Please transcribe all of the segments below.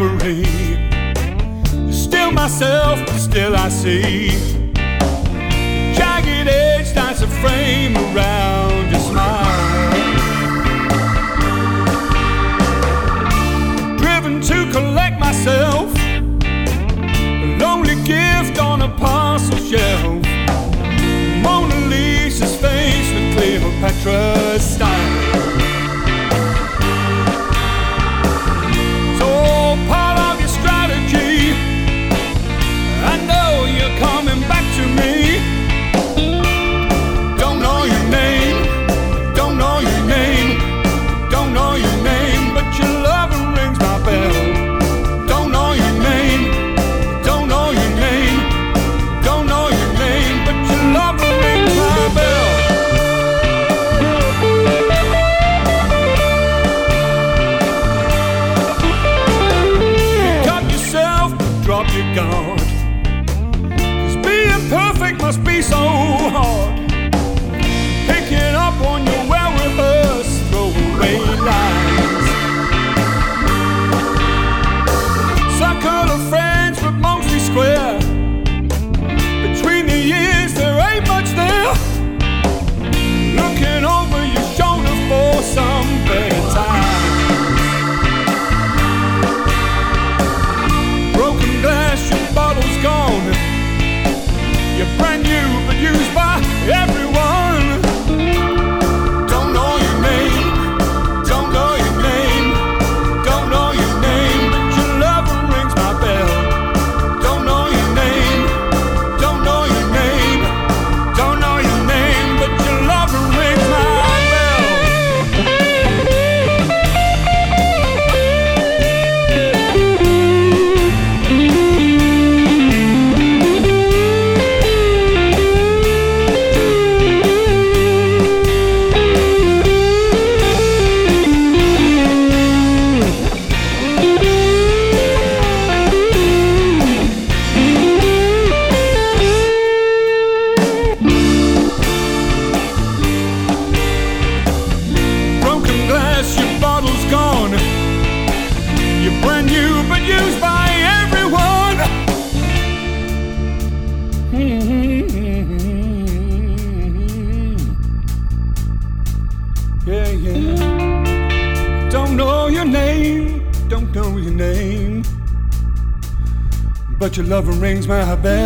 robbery. Still myself, still I see. Jagged edge that's a frame around your smile. Driven to collect myself, a lonely gift on a parcel shelf. Mona Lisa's face with Cleopatra's style. rings my bell.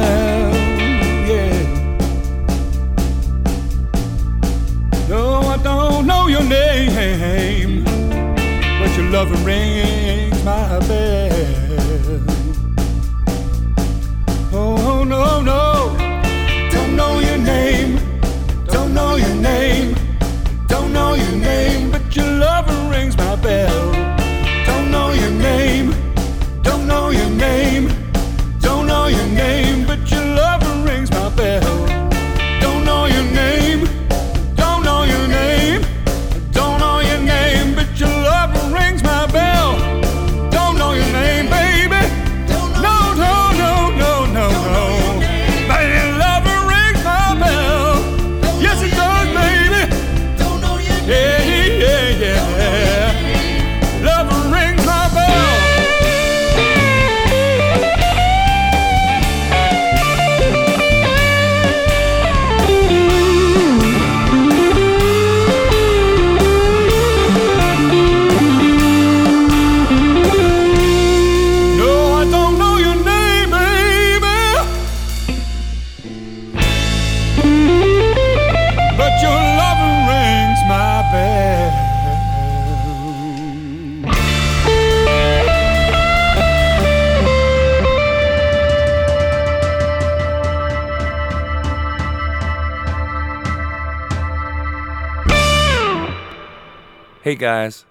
guys.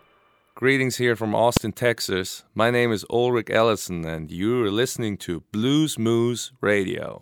Greetings here from Austin, Texas. My name is Ulrich Ellison, and you are listening to Blues Moose Radio.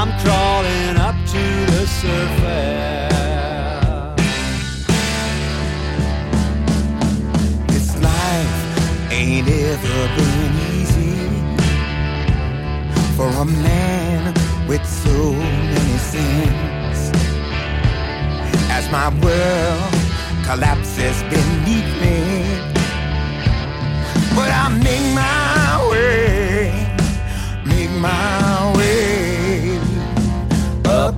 I'm crawling up to the surface. This life ain't ever been easy for a man with so many sins. As my world collapses beneath me, but I make my way, make my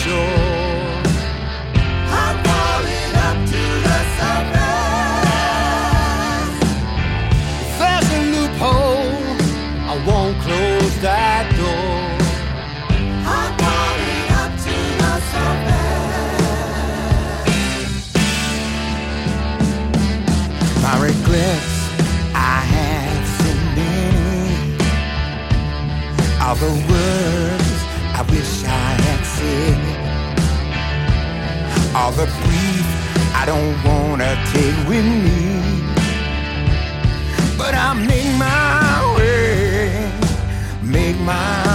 sure. all the grief I don't wanna take with me. But I make my way, make my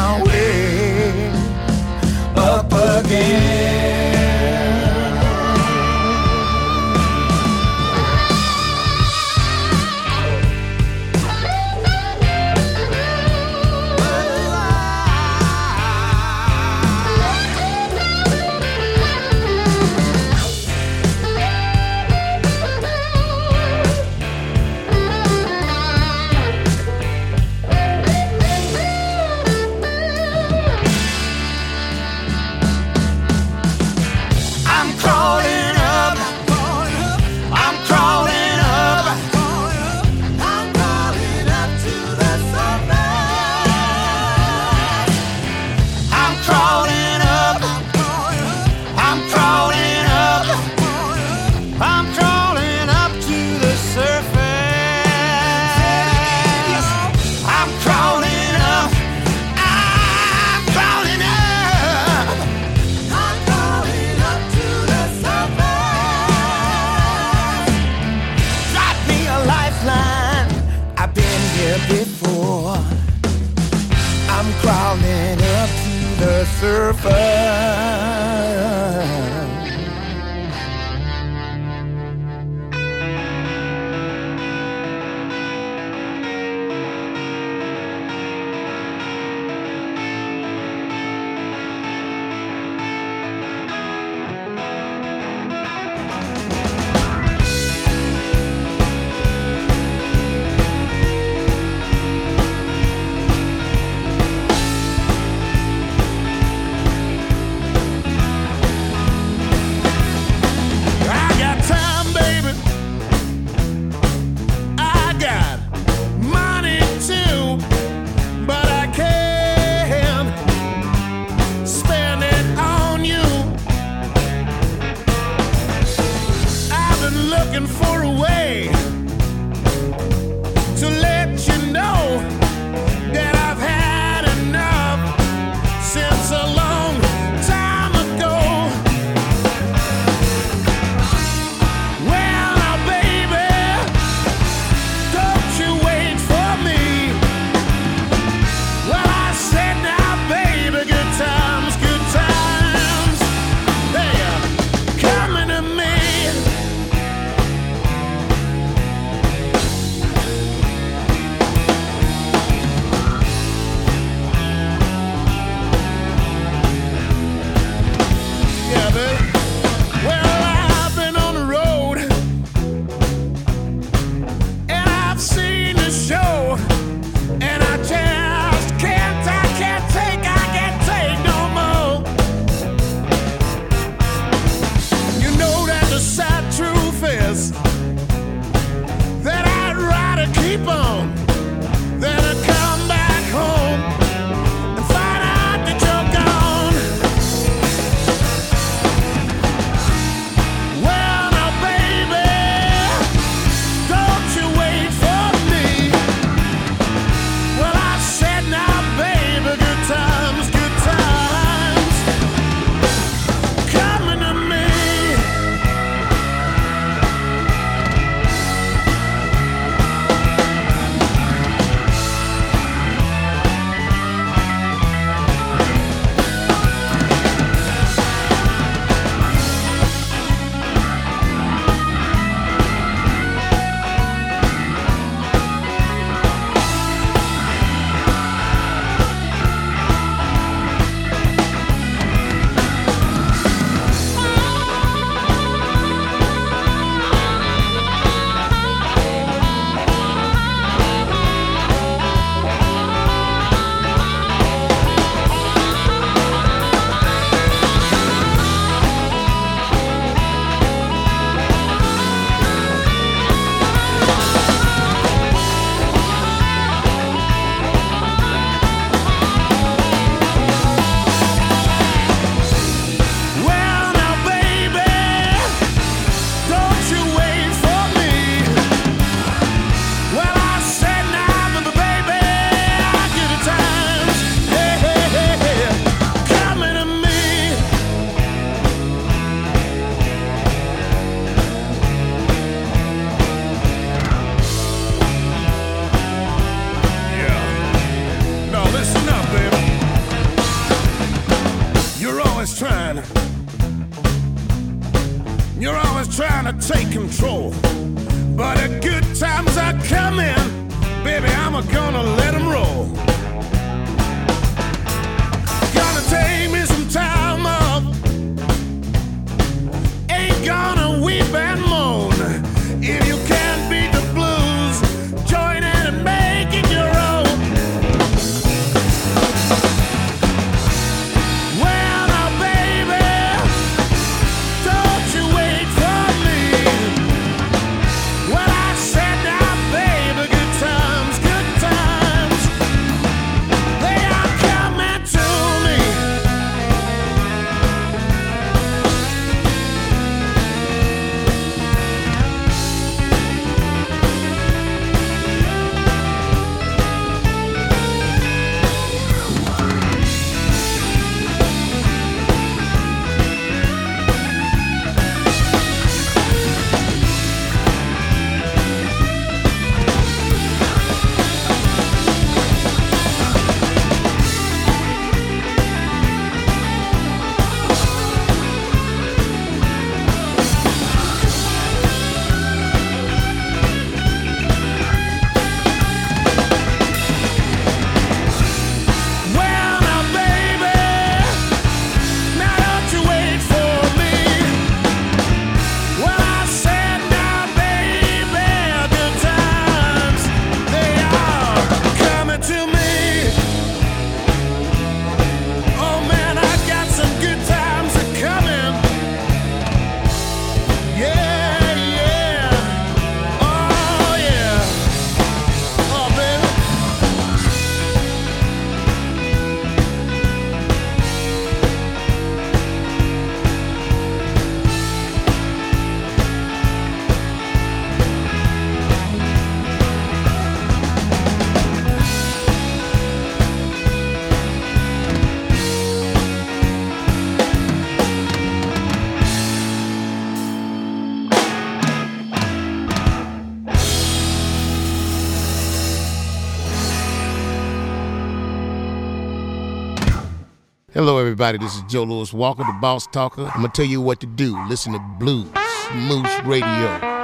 Hello, everybody. This is Joe Louis Walker, the Boss Talker. I'm gonna tell you what to do. Listen to Blues Moose Radio.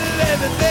and everything.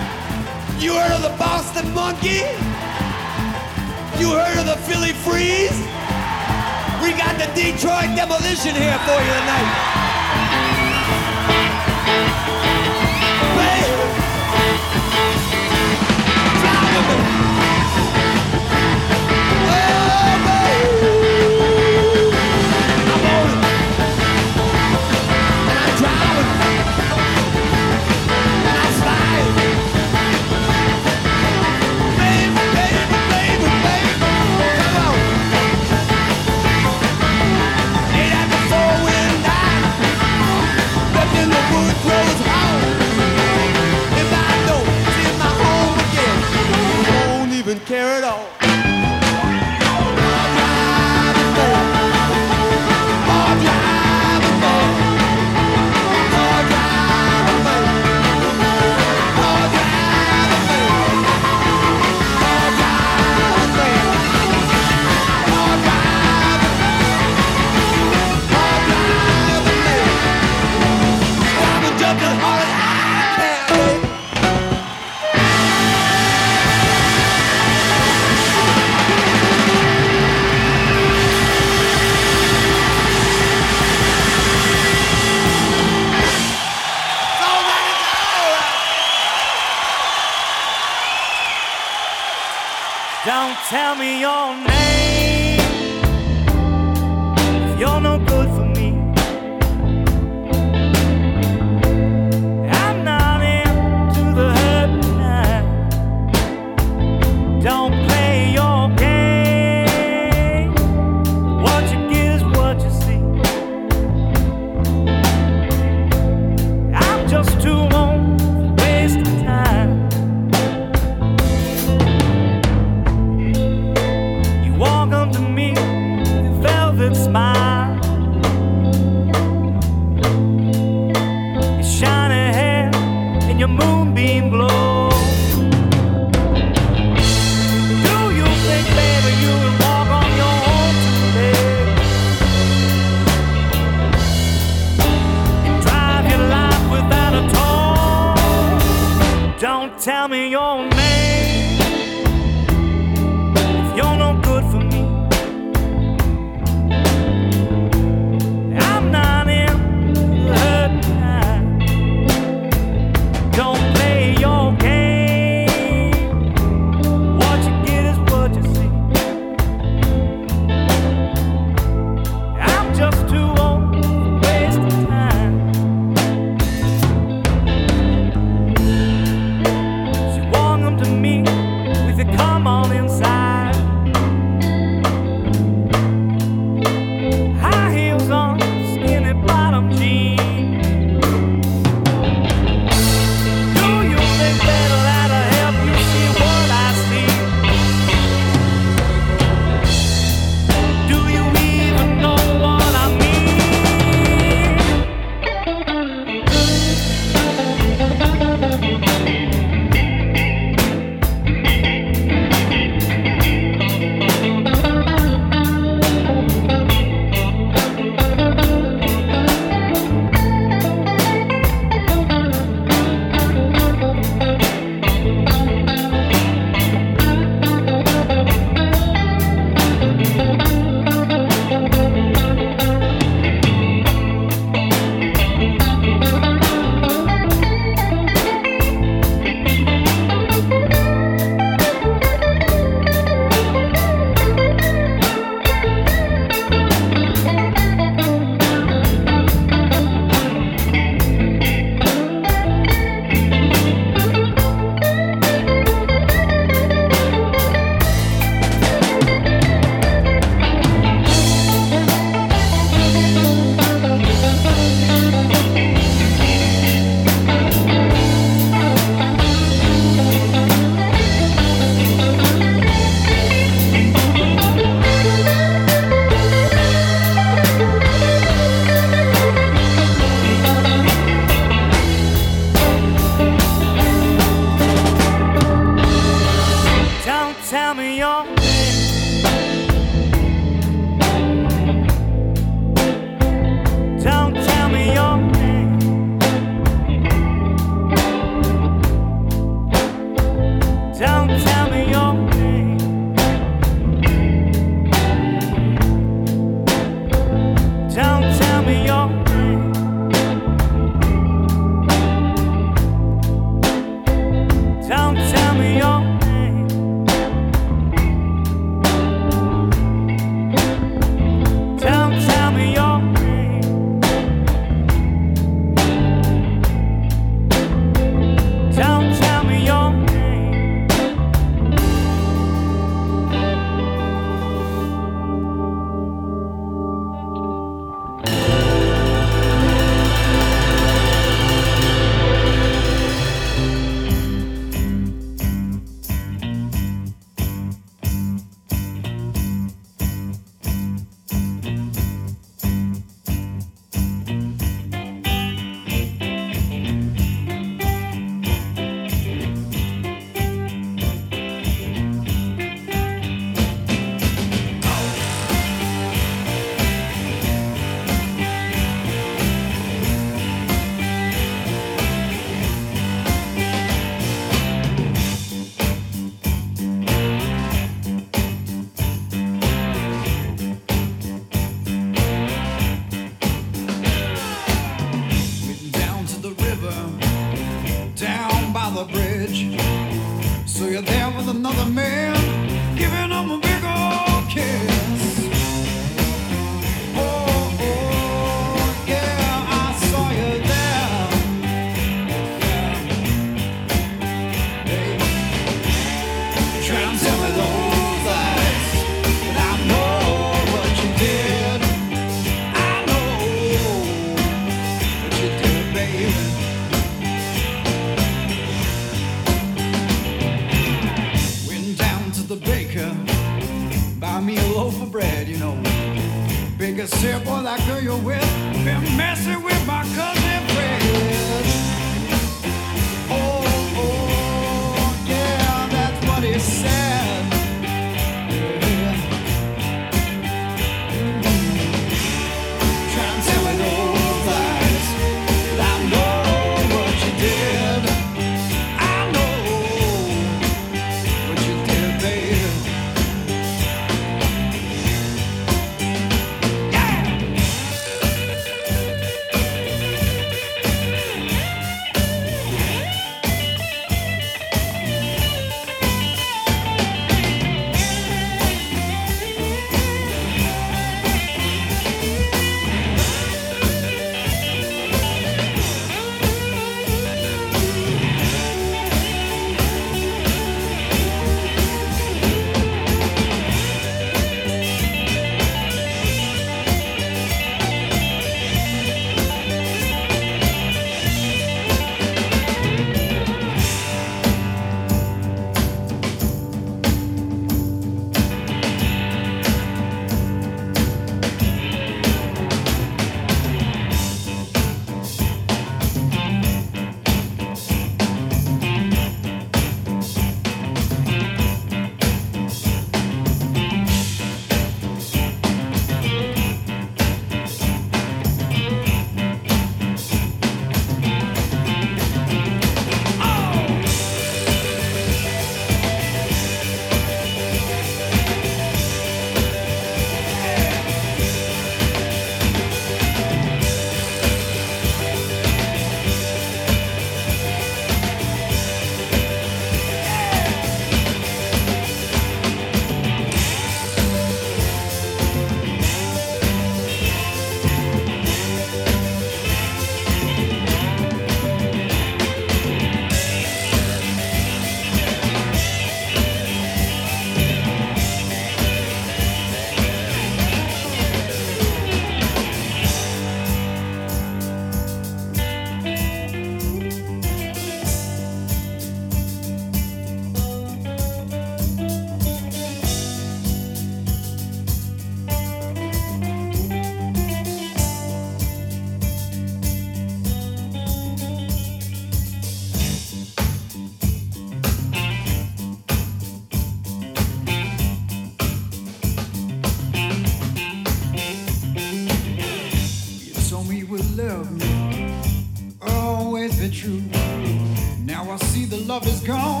the love is gone.